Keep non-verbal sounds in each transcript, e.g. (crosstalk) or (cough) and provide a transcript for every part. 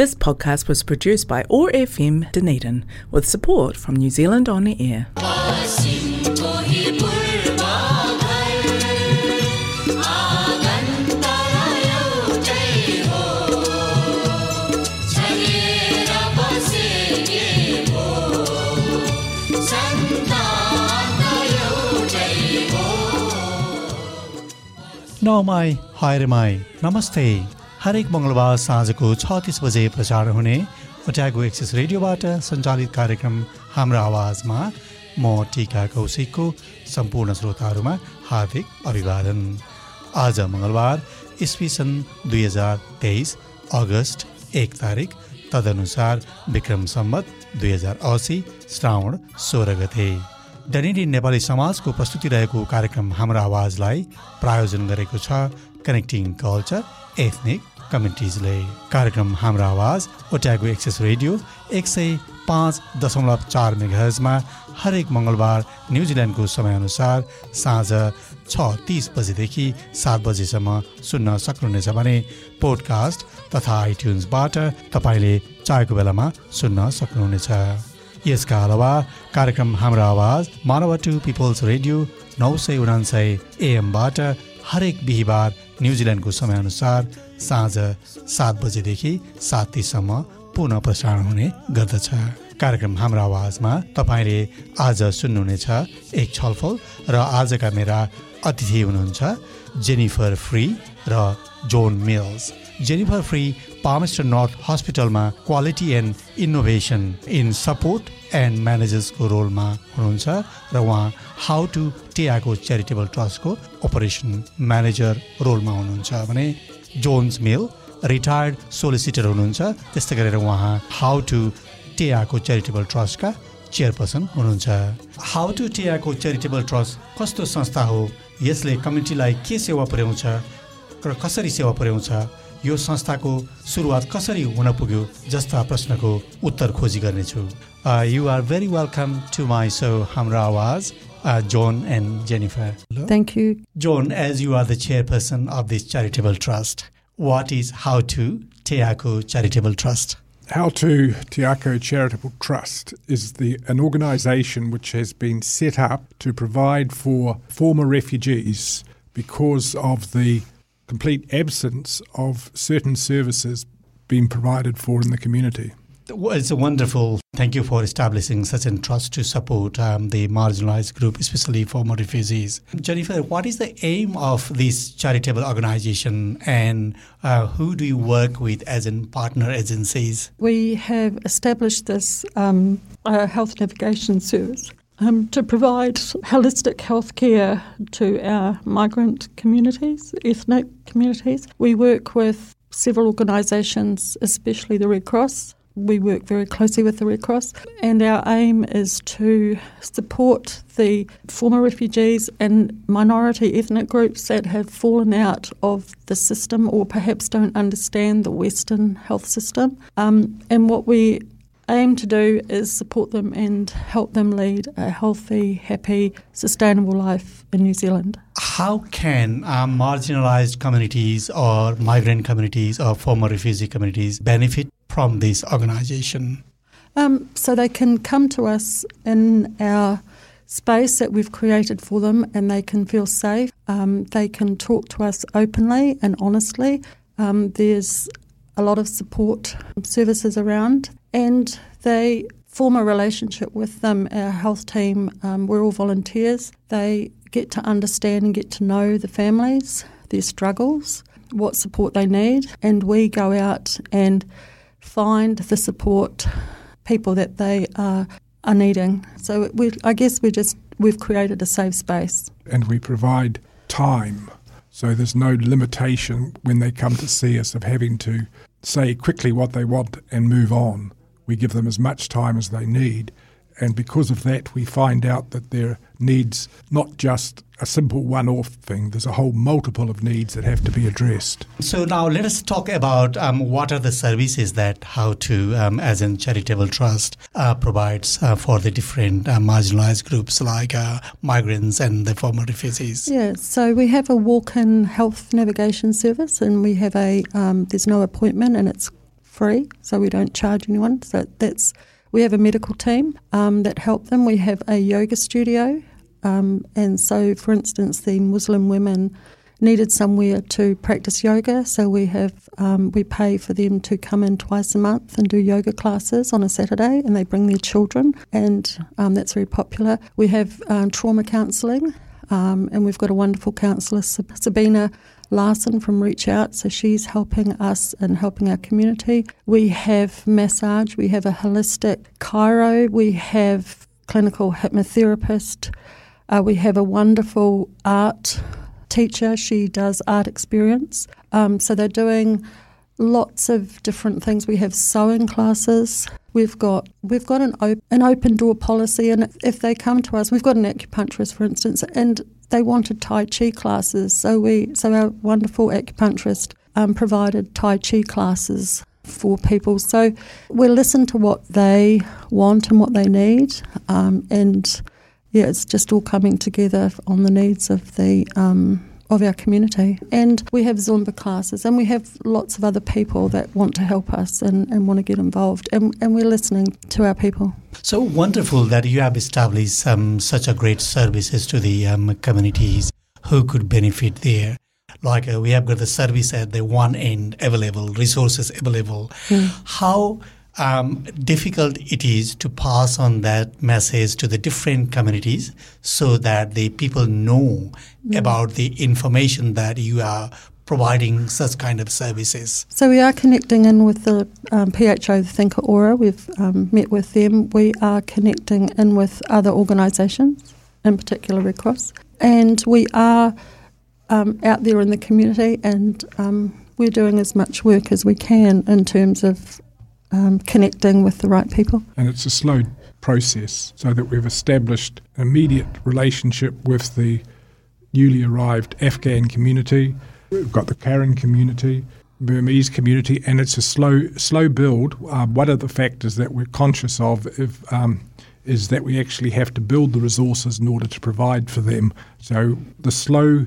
This podcast was produced by OAR FM Dunedin with support from New Zealand On Air. Nau mai, haere mai, namaste. हरेक मङ्गलबार साँझको छ तिस बजे प्रसारण हुने ओट्यागो एक्सेस रेडियोबाट सञ्चालित कार्यक्रम हाम्रो आवाजमा म टिका कौशिकको सम्पूर्ण श्रोताहरूमा हार्दिक अभिवादन। आज मङ्गलबार इस्वी सन् दुई हजार तेइस अगस्त एक तारिक तदनुसार विक्रम सम्मत दुई हजार असी श्रावण सोह्र गते। डनेडी नेपाली समाजको प्रस्तुति रहेको कार्यक्रम हाम्रो आवाजलाई प्रायोजन गरेको छ कनेक्टिङ कल्चर एथनिक कम्युनिटिजले कार्यक्रम हाम्रो आवाज ओट्यागो एक्सेस रेडियो एक सय पाँच दशमलव चार मेघर्जमा हरेक मङ्गलबार न्युजिल्यान्डको समयअनुसार साँझ छ तिस बजेदेखि सात बजेसम्म सुन्न सक्नुहुनेछ भने पोडकास्ट तथा आइट्युन्सबाट तपाईँले चाहेको बेलामा सुन्न सक्नुहुनेछ। यसका अलावा कार्यक्रम हाम्रो आवाज मानव टु पिपल्स रेडियो नौ सय उनान्सय एएमबाट हरेक बिहिबार न्युजिल्यान्डको समयअनुसार साँझ सात बजेदेखि सात तिससम्म पुनः प्रसारण हुने गर्दछ। कार्यक्रम हाम्रो आवाजमा तपाईँले आज सुन्नुहुनेछ एक छलफल र आजका मेरा अतिथि हुनुहुन्छ जेनिफर फ्री र John Mills. Jennifer Free Palmerston North हस्पिटलमा quality and innovation in support and म्यानेजर्सको रोलमा हुनुहुन्छ र उहाँ हाउ टु टेआको च्यारिटेबल ट्रस्टको अपरेसन म्यानेजर रोलमा हुनुहुन्छ भने जोन्स मिल रिटायर्ड सोलिसिटर हुनुहुन्छ। त्यस्तै गरेर उहाँ हाउ टु टेआको च्यारिटेबल ट्रस्टका चेयरपर्सन हुनुहुन्छ। हाउ टु टेआको च्यारिटेबल ट्रस्ट कस्तो संस्था हो? यसले कम्युनिटीलाई के सेवा पुर्याउँछ र कसरी सेवा पुर्याउँछ? यो संस्थाको सुरुवात कसरी हुन पुग्यो जस्ता प्रश्नको उत्तर खोजी गर्नेछु you are very welcome to my सो हाम्रो आवाज zone end Jennifer Thank you. John, as you are the chairperson of this charitable trust, what is How to Teako Charitable Trust? How to Tiako Charitable Trust is the an organisation which has been set up to provide for former refugees because of the complete absence of certain services being provided for in the community. It's a wonderful. Thank you for establishing such a trust to support um, the marginalized group, especially former refugees. Jennifer, what is the aim of this charitable organization and uh, who do you work with as in partner agencies? We have established this um, uh, health navigation service um, to provide holistic healthcare to our migrant communities, ethnic communities. We work with several organisations, especially the Red Cross. We work very closely with the Red Cross, and our aim is to support the former refugees and minority ethnic groups that have fallen out of the system or perhaps don't understand the Western health system. Um, and what we aim to do is support them and help them lead a healthy, happy, sustainable life in New Zealand. How can um, marginalized communities or migrant communities or former refugee communities benefit from this organization? Um, so they can come to us in our space that we've created for them and they can feel safe. Um, they can talk to us openly and honestly. Um, there's a lot of support services around and they form a relationship with them. Our health team, um, we're all volunteers. They get to understand and get to know the families, their struggles, what support they need, and we go out and find the support people that they are, are needing. So we, I guess we just we've created a safe space. And we provide time. So there's no limitation when they come to see us of having to say quickly what they want and move on. We give them as much time as they need. And because of that, we find out that their needs not just a simple one off thing, there's a whole multiple of needs that have to be addressed. So now let us talk about um, what are the services that How to, um, as in charitable trust, uh, provides uh, for the different uh, marginalized groups like uh, migrants and the former refugees. Yeah, so we have a walk-in health navigation service, and we have a um, there's no appointment, and it's free, so we don't charge anyone. So that's we have a medical team um, that help them. We have a yoga studio, um, and so for instance, the Muslim women needed somewhere to practice yoga, so we have um, we pay for them to come in twice a month and do yoga classes on a Saturday, and they bring their children, and um, that's very popular. We have um, trauma counselling, um, and we've got a wonderful counsellor, Sabina Larson from Reach Out, so she's helping us and helping our community. We have massage, we have a holistic chiro, we have clinical hypnotherapist, uh, we have a wonderful art teacher. She does art experience. Um, so they're doing lots of different things. We have sewing classes. We've got we've got an op- an open door policy, and if they come to us, we've got an acupuncturist, for instance, and they wanted Tai Chi classes. So we so our wonderful acupuncturist um, provided Tai Chi classes for people. So we listen to what they want and what they need, um, and yeah, it's just all coming together on the needs of the um, of our community. And we have Zumba classes, and we have lots of other people that want to help us and, and want to get involved, and, and we're listening to our people. So wonderful that you have established um, such a great services to the um, communities who could benefit there. Like uh, we have got the service at the one end available, resources available. Mm. How um, difficult it is to pass on that message to the different communities so that the people know mm. about the information that you are providing such kind of services. So we are connecting in with the um, PHO, the Thinker Aura. We've um, met with them. We are connecting in with other organisations, in particular Red Cross, and we are um, out there in the community and um, we're doing as much work as we can in terms of um, connecting with the right people. And it's a slow process so that we've established immediate relationship with the newly arrived Afghan community. We've got the Karen community, Burmese community, and it's a slow slow build. Uh, one of the factors that we're conscious of if, um, is that we actually have to build the resources in order to provide for them. So the slow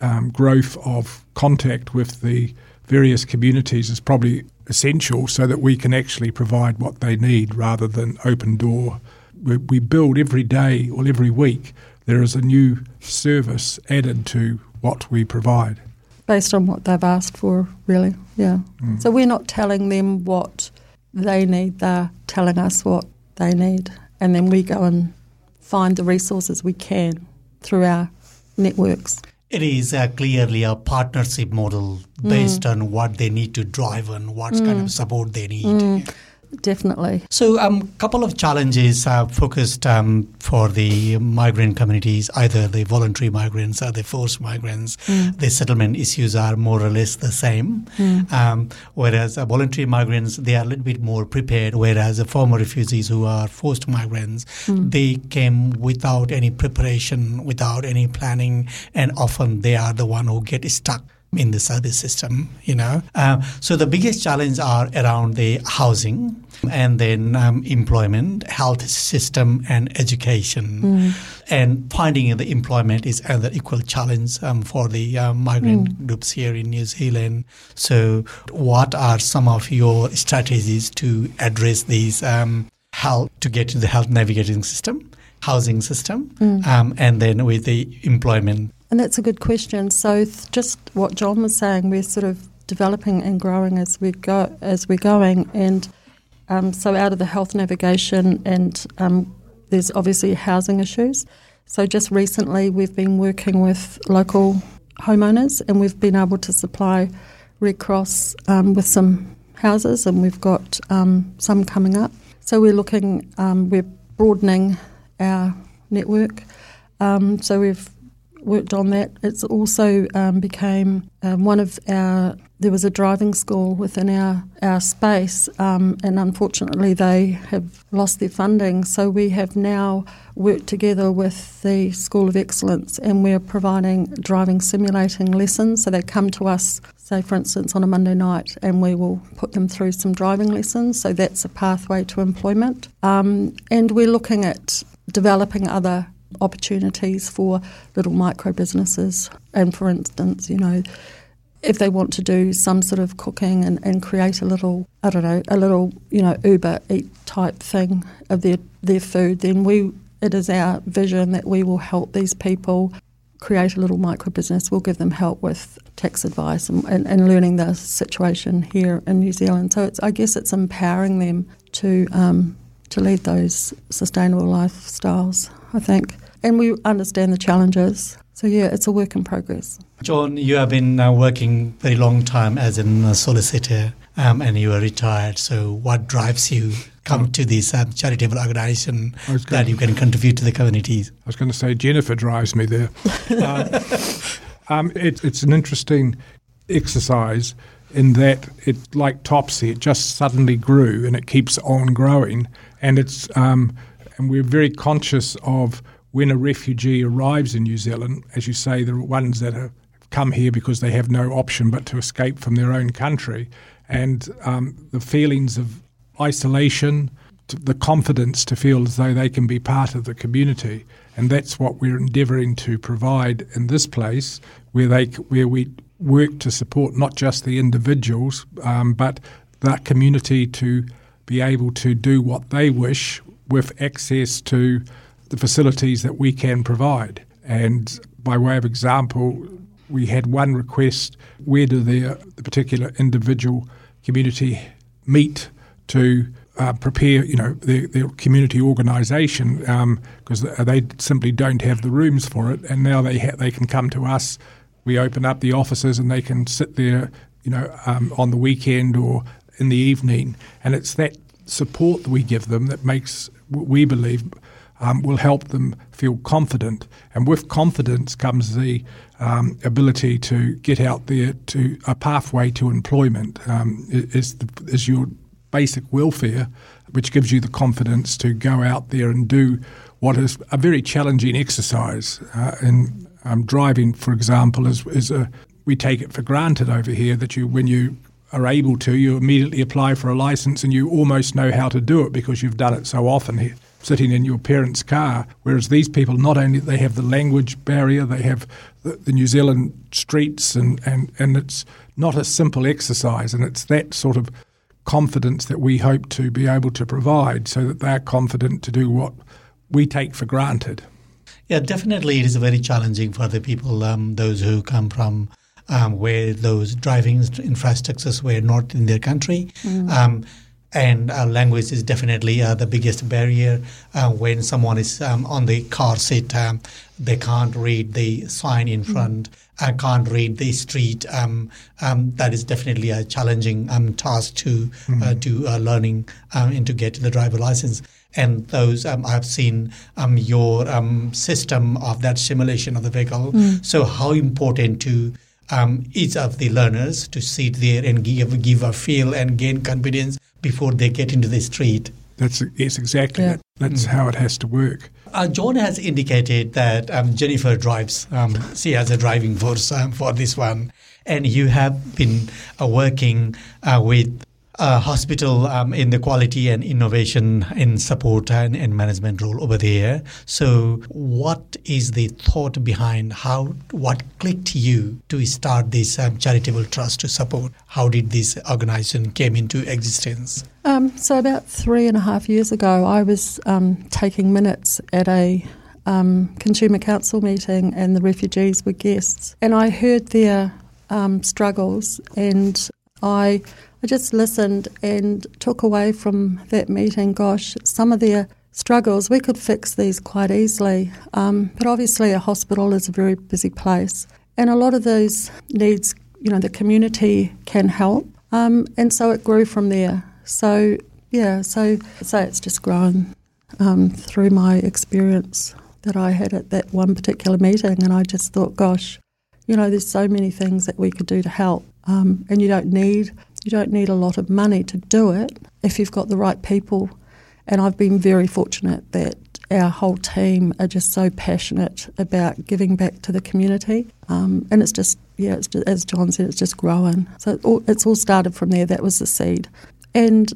um, growth of contact with the various communities is probably essential so that we can actually provide what they need rather than open door. We, we build every day or every week, there is a new service added to what we provide. Based on what they've asked for, really, yeah. Mm. So we're not telling them what they need, they're telling us what they need. And then we go and find the resources we can through our networks. It is uh, clearly a partnership model based mm. on what they need to drive and what mm. kind of support they need. Mm. Definitely. So, a um, couple of challenges are focused um, for the migrant communities, either the voluntary migrants or the forced migrants. Mm. The settlement issues are more or less the same. Mm. Um, whereas uh, voluntary migrants, they are a little bit more prepared, whereas the former refugees who are forced migrants, mm. they came without any preparation, without any planning, and often they are the one who get stuck in the service system, you know. Uh, so the biggest challenge are around the housing and then um, employment, health system, and education. Mm. And finding the employment is another equal challenge um, for the uh, migrant mm. groups here in New Zealand. So, what are some of your strategies to address these um, health to get to the health navigating system? housing system mm. um, and then with the employment and that's a good question. So, th- just what John was saying, we're sort of developing and growing as we go as we're going, and um, so out of the health navigation, and um, there's obviously housing issues. So, just recently, we've been working with local homeowners, and we've been able to supply Red Cross um, with some houses, and we've got um, some coming up. So, we're looking, um, we're broadening our network. Um, so we've worked on that. It's also um, became um, one of our. There was a driving school within our our space, um, and unfortunately they have lost their funding. So we have now worked together with the School of Excellence, and we're providing driving simulating lessons. So they come to us, say for instance, on a Monday night, and we will put them through some driving lessons. So that's a pathway to employment, um, and we're looking at developing other opportunities for little micro businesses. And for instance, you know, if they want to do some sort of cooking and, and create a little, I don't know, a little, you know, Uber Eat type thing of their, their food, then we it is our vision that we will help these people create a little micro business. We'll give them help with tax advice and, and, and, learning the situation here in New Zealand. So it's, I guess it's empowering them to um, to lead those sustainable lifestyles. I think, and we understand the challenges. So yeah, it's a work in progress. John, you have been uh, working very long time as a solicitor, um, and you are retired. So what drives you come to this um, charitable organization that you can contribute to the communities? I was going to say Jennifer drives me there. uh, (laughs) um, it, it's an interesting exercise in that it, like Topsy, it just suddenly grew and it keeps on growing. And it's um, and we're very conscious of when a refugee arrives in New Zealand, as you say, are ones that have come here because they have no option but to escape from their own country, and um, the feelings of isolation, the confidence to feel as though they can be part of the community, and that's what we're endeavouring to provide in this place, where they where we work to support not just the individuals, um, but that community to be able to do what they wish with access to the facilities that we can provide. And by way of example, we had one request where do the, the particular individual community meet to uh, prepare, you know, their, their community organisation because um, they simply don't have the rooms for it, and now they ha- they can come to us. We open up the offices and they can sit there, you know, um, on the weekend or in the evening, and it's that support that we give them that makes we believe um, will help them feel confident. And with confidence comes the um, ability to get out there to a pathway to employment um, is, the, is your basic welfare, which gives you the confidence to go out there and do what is a very challenging exercise. Uh, and um, driving, for example, is, is a we take it for granted over here that you when you are able to, you immediately apply for a license and you almost know how to do it because you've done it so often sitting in your parents' car. Whereas these people, not only they have the language barrier, they have the, the, New Zealand streets, and, and, and it's not a simple exercise. And it's that sort of confidence that we hope to be able to provide so that they're confident to do what we take for granted. Yeah, definitely it is very challenging for the people, um, those who come from um, where those driving infrastructures were not in their country. Mm. Um, and uh, language is definitely uh, the biggest barrier. Uh, when someone is um, on the car seat, um, they can't read the sign in mm-hmm. front. I can't read the street. Um, um, that is definitely a challenging um, task to mm-hmm. do uh, learning um, and to get the driver license. And those I've seen your system of that simulation of the vehicle. Mm. So how important to each of the learners to sit there and give give a feel and gain confidence before they get into the street. That's yes, exactly. Yeah. That's mm. how it has to work. Uh, John has indicated that um, Jennifer drives. Um, she has a driving force um, for this one, and you have been uh, working uh, with uh, hospital um, in the quality and innovation in support and, and, management role over there. So, what is the thought behind how what clicked you to start this um, charitable trust to support? How did this organization came into existence? Um, so, about three and a half years ago, I was um, taking minutes at a um, consumer council meeting, and the refugees were guests, and I heard their um, struggles and I I just listened and took away from that meeting, gosh, some of their struggles, we could fix these quite easily. Um, but obviously, a hospital is a very busy place. And a lot of those needs, you know, the community can help. Um, and so it grew from there. So, yeah, so, so it's just grown um, through my experience that I had at that one particular meeting. And I just thought, gosh, you know, there's so many things that we could do to help. Um, and you don't need you don't need a lot of money to do it if you've got the right people. And I've been very fortunate that our whole team are just so passionate about giving back to the community. Um, and it's just, yeah, it's just, as John said, it's just growing. So it's all started from there. That was the seed. And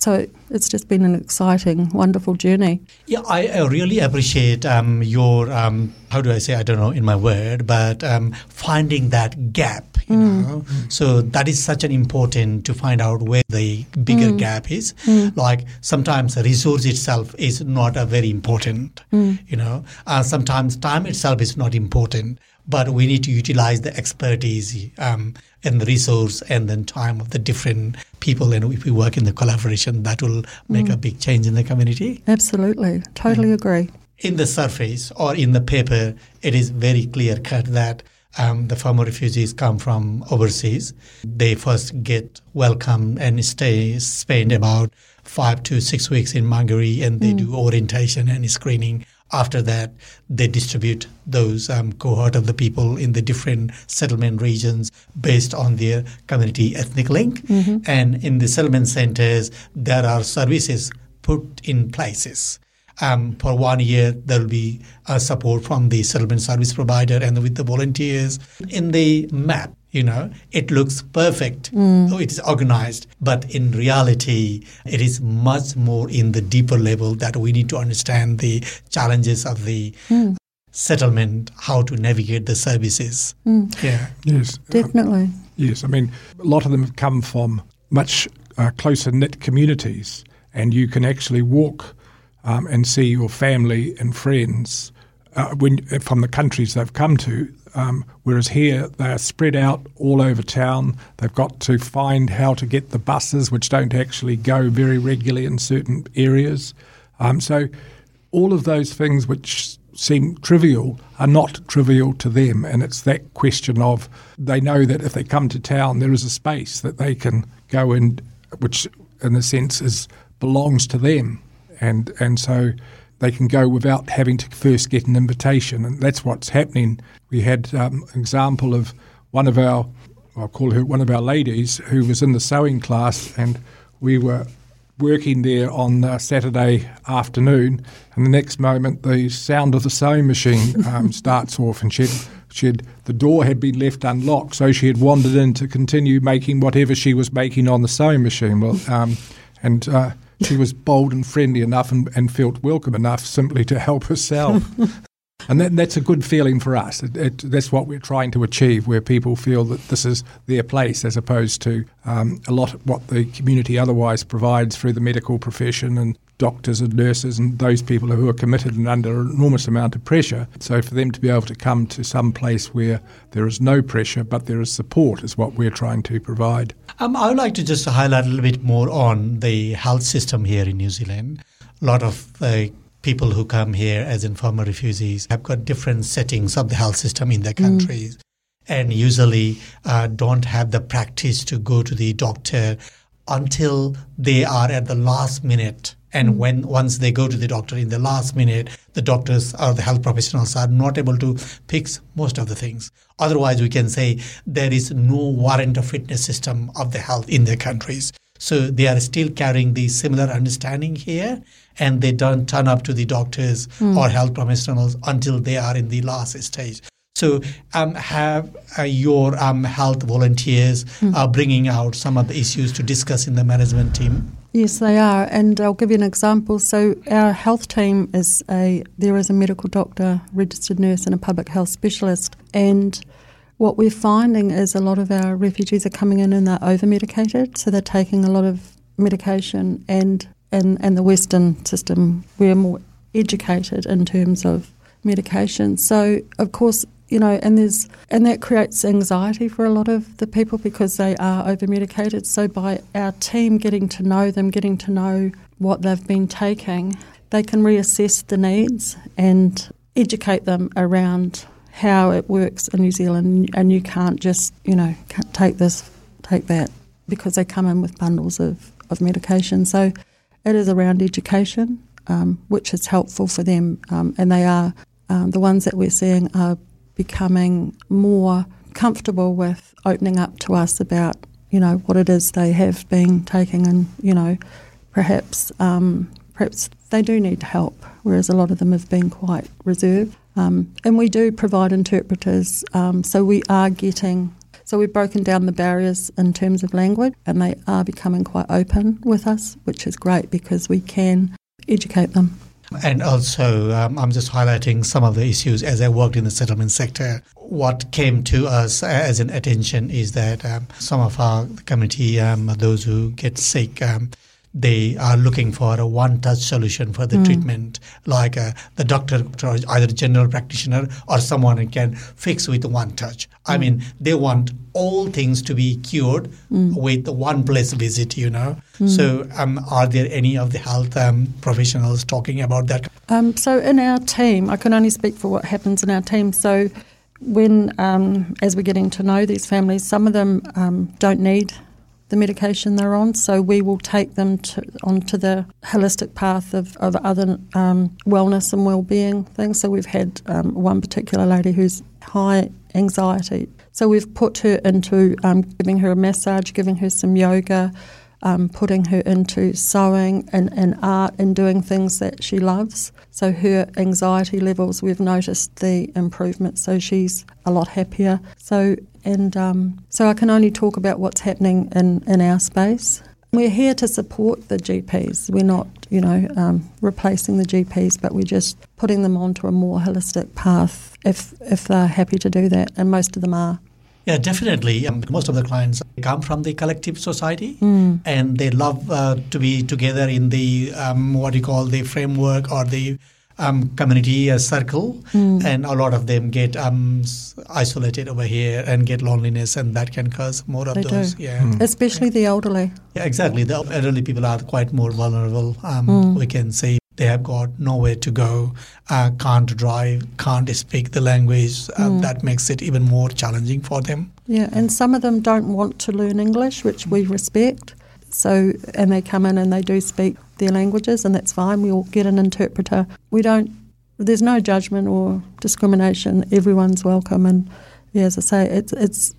so it's just been an exciting, wonderful journey. Yeah, I, I really appreciate um, your, um, how do I say, I don't know in my word, but um, finding that gap, you mm. know. So that is such an important to find out where the bigger mm. gap is. Mm. Like sometimes the resource itself is not a very important, mm. you know. Uh, sometimes time itself is not important but we need to utilize the expertise um, and the resource and then time of the different people and if we work in the collaboration that will make mm. a big change in the community. Absolutely. Totally agree. In the surface or in the paper it is very clear cut that um, the former refugees come from overseas. They first get welcome and stay spend about five to six weeks in Mangere and they mm. do orientation and screening after that, they distribute those um, cohort of the people in the different settlement regions based on their community ethnic link. Mm-hmm. And in the settlement centers, there are services put in places. Um, for one year, there will be uh, support from the settlement service provider and with the volunteers. In the map, you know it looks perfect mm. it is organized but in reality it is much more in the deeper level that we need to understand the challenges of the mm. settlement how to navigate the services mm. yeah yes definitely um, yes i mean a lot of them have come from much uh, closer knit communities and you can actually walk um, and see your family and friends uh, when from the countries they've come to um, whereas here they are spread out all over town. They've got to find how to get the buses, which don't actually go very regularly in certain areas. Um, so all of those things which seem trivial are not trivial to them. And it's that question of they know that if they come to town, there is a space that they can go in, which in a sense is belongs to them. And and so they can go without having to first get an invitation. And that's what's happening. We had um, an example of one of our, I'll call her one of our ladies, who was in the sewing class, and we were working there on uh, Saturday afternoon, and the next moment the sound of the sewing machine um, (laughs) starts off, and she'd, she'd the door had been left unlocked, so she had wandered in to continue making whatever she was making on the sewing machine. Well, um, and uh, she was bold and friendly enough and, and felt welcome enough simply to help herself. (laughs) and that, that's a good feeling for us. It, it, that's what we're trying to achieve, where people feel that this is their place, as opposed to um, a lot of what the community otherwise provides through the medical profession and doctors and nurses and those people who are committed and under an enormous amount of pressure. So for them to be able to come to some place where there is no pressure but there is support is what we're trying to provide. Um, I would like to just highlight a little bit more on the health system here in New Zealand. A lot of uh, people who come here as informal refugees have got different settings of the health system in their mm. countries. Mm. And usually uh, don't have the practice to go to the doctor until they are at the last minute and mm. when once they go to the doctor in the last minute, the doctors or the health professionals are not able to fix most of the things. Otherwise, we can say there is no warrant of fitness system of the health in their countries. So they are still carrying the similar understanding here, and they don't turn up to the doctors mm. or health professionals until they are in the last stage. So, um, have uh, your um, health volunteers mm. uh, bringing out some of the issues to discuss in the management team? Yes, they are, and I'll give you an example. So, our health team is a there is a medical doctor, registered nurse, and a public health specialist. And what we're finding is a lot of our refugees are coming in and they're over medicated, so they're taking a lot of medication. And in and the Western system, we're more educated in terms of medication. So, of course, you know, and there's and that creates anxiety for a lot of the people because they are over medicated. So by our team getting to know them, getting to know what they've been taking, they can reassess the needs and educate them around how it works in New Zealand. And you can't just, you know, take this, take that, because they come in with bundles of, of medication. So it is around education, um, which is helpful for them, um, and they are um, the ones that we're seeing are becoming more comfortable with opening up to us about, you know, what it is they have been taking and, you know, perhaps um, perhaps they do need help, whereas a lot of them have been quite reserved. Um, and we do provide interpreters, um, so we are getting So we've broken down the barriers in terms of language, and they are becoming quite open with us, which is great because we can educate them. And also, um, I'm just highlighting some of the issues as I worked in the settlement sector. What came to us as an attention is that um, some of our community, um, those who get sick, um, they are looking for a one-touch solution for the mm. treatment, like uh, the doctor or either general practitioner or someone who can fix with one touch. Mm. I mean, they want all things to be cured mm. with one place visit. You know. Hmm. So, um, are there any of the health um, professionals talking about that? Um, so, in our team, I can only speak for what happens in our team. So. When, um, as we're getting to know these families, some of them um, don't need the medication they're on. So we will take them to, onto the holistic path of, of other um, wellness and well-being things. So we've had um, one particular lady who's high anxiety. So we've put her into um, giving her a massage, giving her some yoga, um, putting her into sewing and, and art and doing things that she loves. So her anxiety levels, we've noticed the improvement. So she's a lot happier. So and um, so I can only talk about what's happening in, in our space. We're here to support the GPs. We're not, you know, um, replacing the GPs, but we're just putting them onto a more holistic path if if they're happy to do that, and most of them are. Yeah, definitely. Um, most of the clients come from the collective society, mm. and they love uh, to be together in the um, what you call the framework or the um, community uh, circle, mm. and a lot of them get um, isolated over here and get loneliness, and that can cause more of they those. Do. Yeah, mm. especially the elderly. Yeah, exactly. The elderly people are quite more vulnerable. Mm. We can say they have got nowhere to go, uh, can't drive, can't speak the language. Uh, mm. That makes it even more challenging for them. Yeah, and some of them don't want to learn English, which we respect. So, and they come in and they do speak their languages, and that's fine. We'll get an interpreter. We don't. There's no judgment or discrimination. Everyone's welcome, and yeah, as I say, it's it's.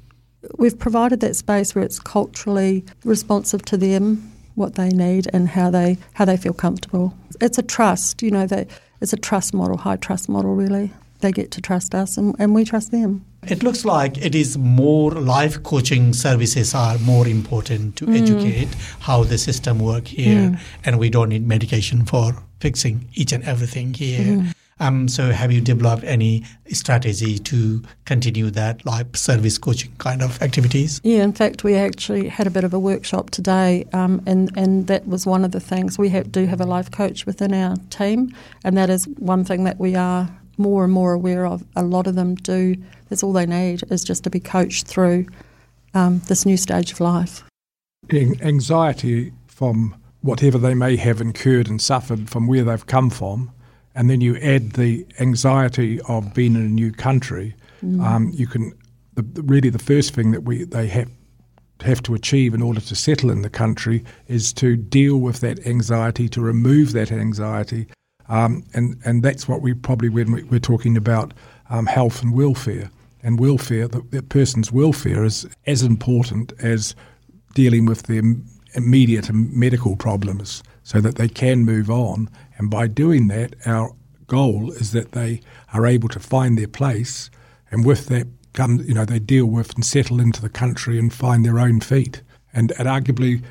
We've provided that space where it's culturally responsive to them what they need and how they how they feel comfortable. It's a trust, you know, that it's a trust model, high trust model really. They get to trust us and, and we trust them. It looks like it is more life coaching services are more important to mm. educate how the system work here mm. and we don't need medication for fixing each and everything here. Mm. Um, so, have you developed any strategy to continue that like service coaching kind of activities? Yeah, in fact, we actually had a bit of a workshop today, um, and and that was one of the things we have, do have a life coach within our team, and that is one thing that we are more and more aware of. A lot of them do. That's all they need is just to be coached through um, this new stage of life. Anxiety from whatever they may have incurred and suffered from where they've come from and then you add the anxiety of being in a new country, mm. um, you can the, really the first thing that we they have have to achieve in order to settle in the country is to deal with that anxiety, to remove that anxiety, um, and and that's what we probably when we, are talking about um, health and welfare and welfare, the, person's welfare is as important as dealing with the immediate medical problems so that they can move on and by doing that, our goal is that they are able to find their place, and with that comes, you know, they deal with and settle into the country and find their own feet. And, and arguably,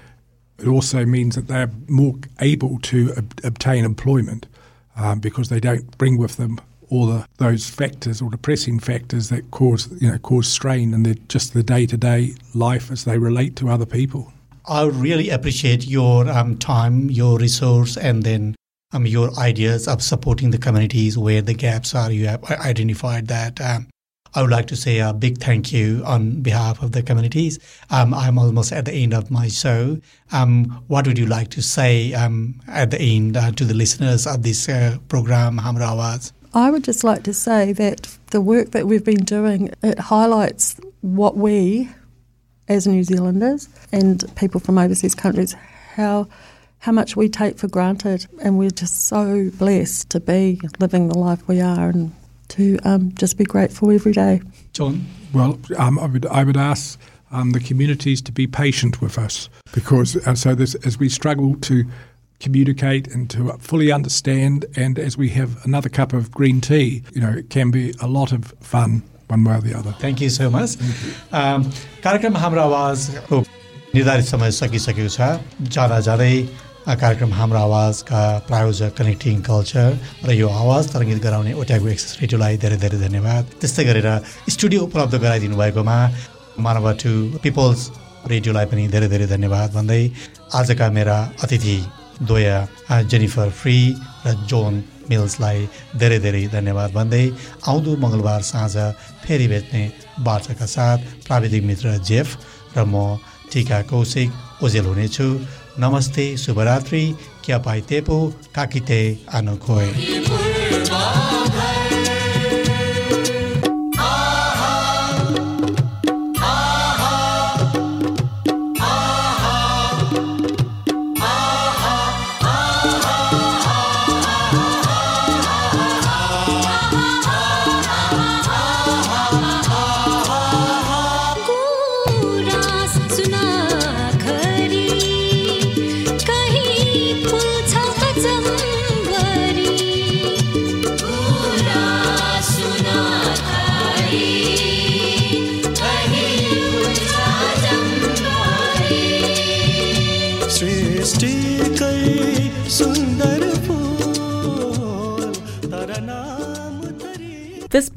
it also means that they're more able to ob- obtain employment um, because they don't bring with them all the, those factors or depressing factors that cause you know cause strain in their, just the day to day life as they relate to other people. I really appreciate your um, time, your resource, and then um, your ideas of supporting the communities where the gaps are. You have identified that. Um, I would like to say a big thank you on behalf of the communities. Um, I'm almost at the end of my show. Um, what would you like to say um, at the end uh, to the listeners of this uh, program, Hamro Awaz? I would just like to say that the work that we've been doing, it highlights what we, as New Zealanders and people from overseas countries, how how much we take for granted, and we're just so blessed to be living the life we are and to um, just be grateful every day. John? Well, um, I, would, I would ask um, the communities to be patient with us because uh, so this, as we struggle to communicate and to fully understand, and as we have another cup of green tea, you know, it can be a lot of fun one way or the other. Thank you so much कार्यक्रम हाम्रो आवाजको निर्धारित समय सकिसकेको छ जाँदा जाँदै अ, कार्यक्रम हाम्रो आवाजका प्रायोजक कनेक्टिङ कल्चर र यो आवाज तरङ्गित गराउने ओट्यागो एक्सेस रेडियोलाई धेरै धेरै धन्यवाद। त्यस्तै गरेर स्टुडियो उपलब्ध गराइदिनु भएकोमा मानव टु पिपल्स रेडियोलाई पनि धेरै धेरै धन्यवाद भन्दै आजका मेरा अतिथि द्वय अ, जेनिफर फ्री र जोन मिल्सलाई धेरै धेरै धन्यवाद भन्दै आउँदो मङ्गलबार साँझ फेरि भेट्ने बाचाका साथ प्राविधिक मित्र जेफ र म टिका कौशिक ओजेल हुनेछु। नमस्ते शुभरात्रि क्या पाइतेपो काकिते आनोखोय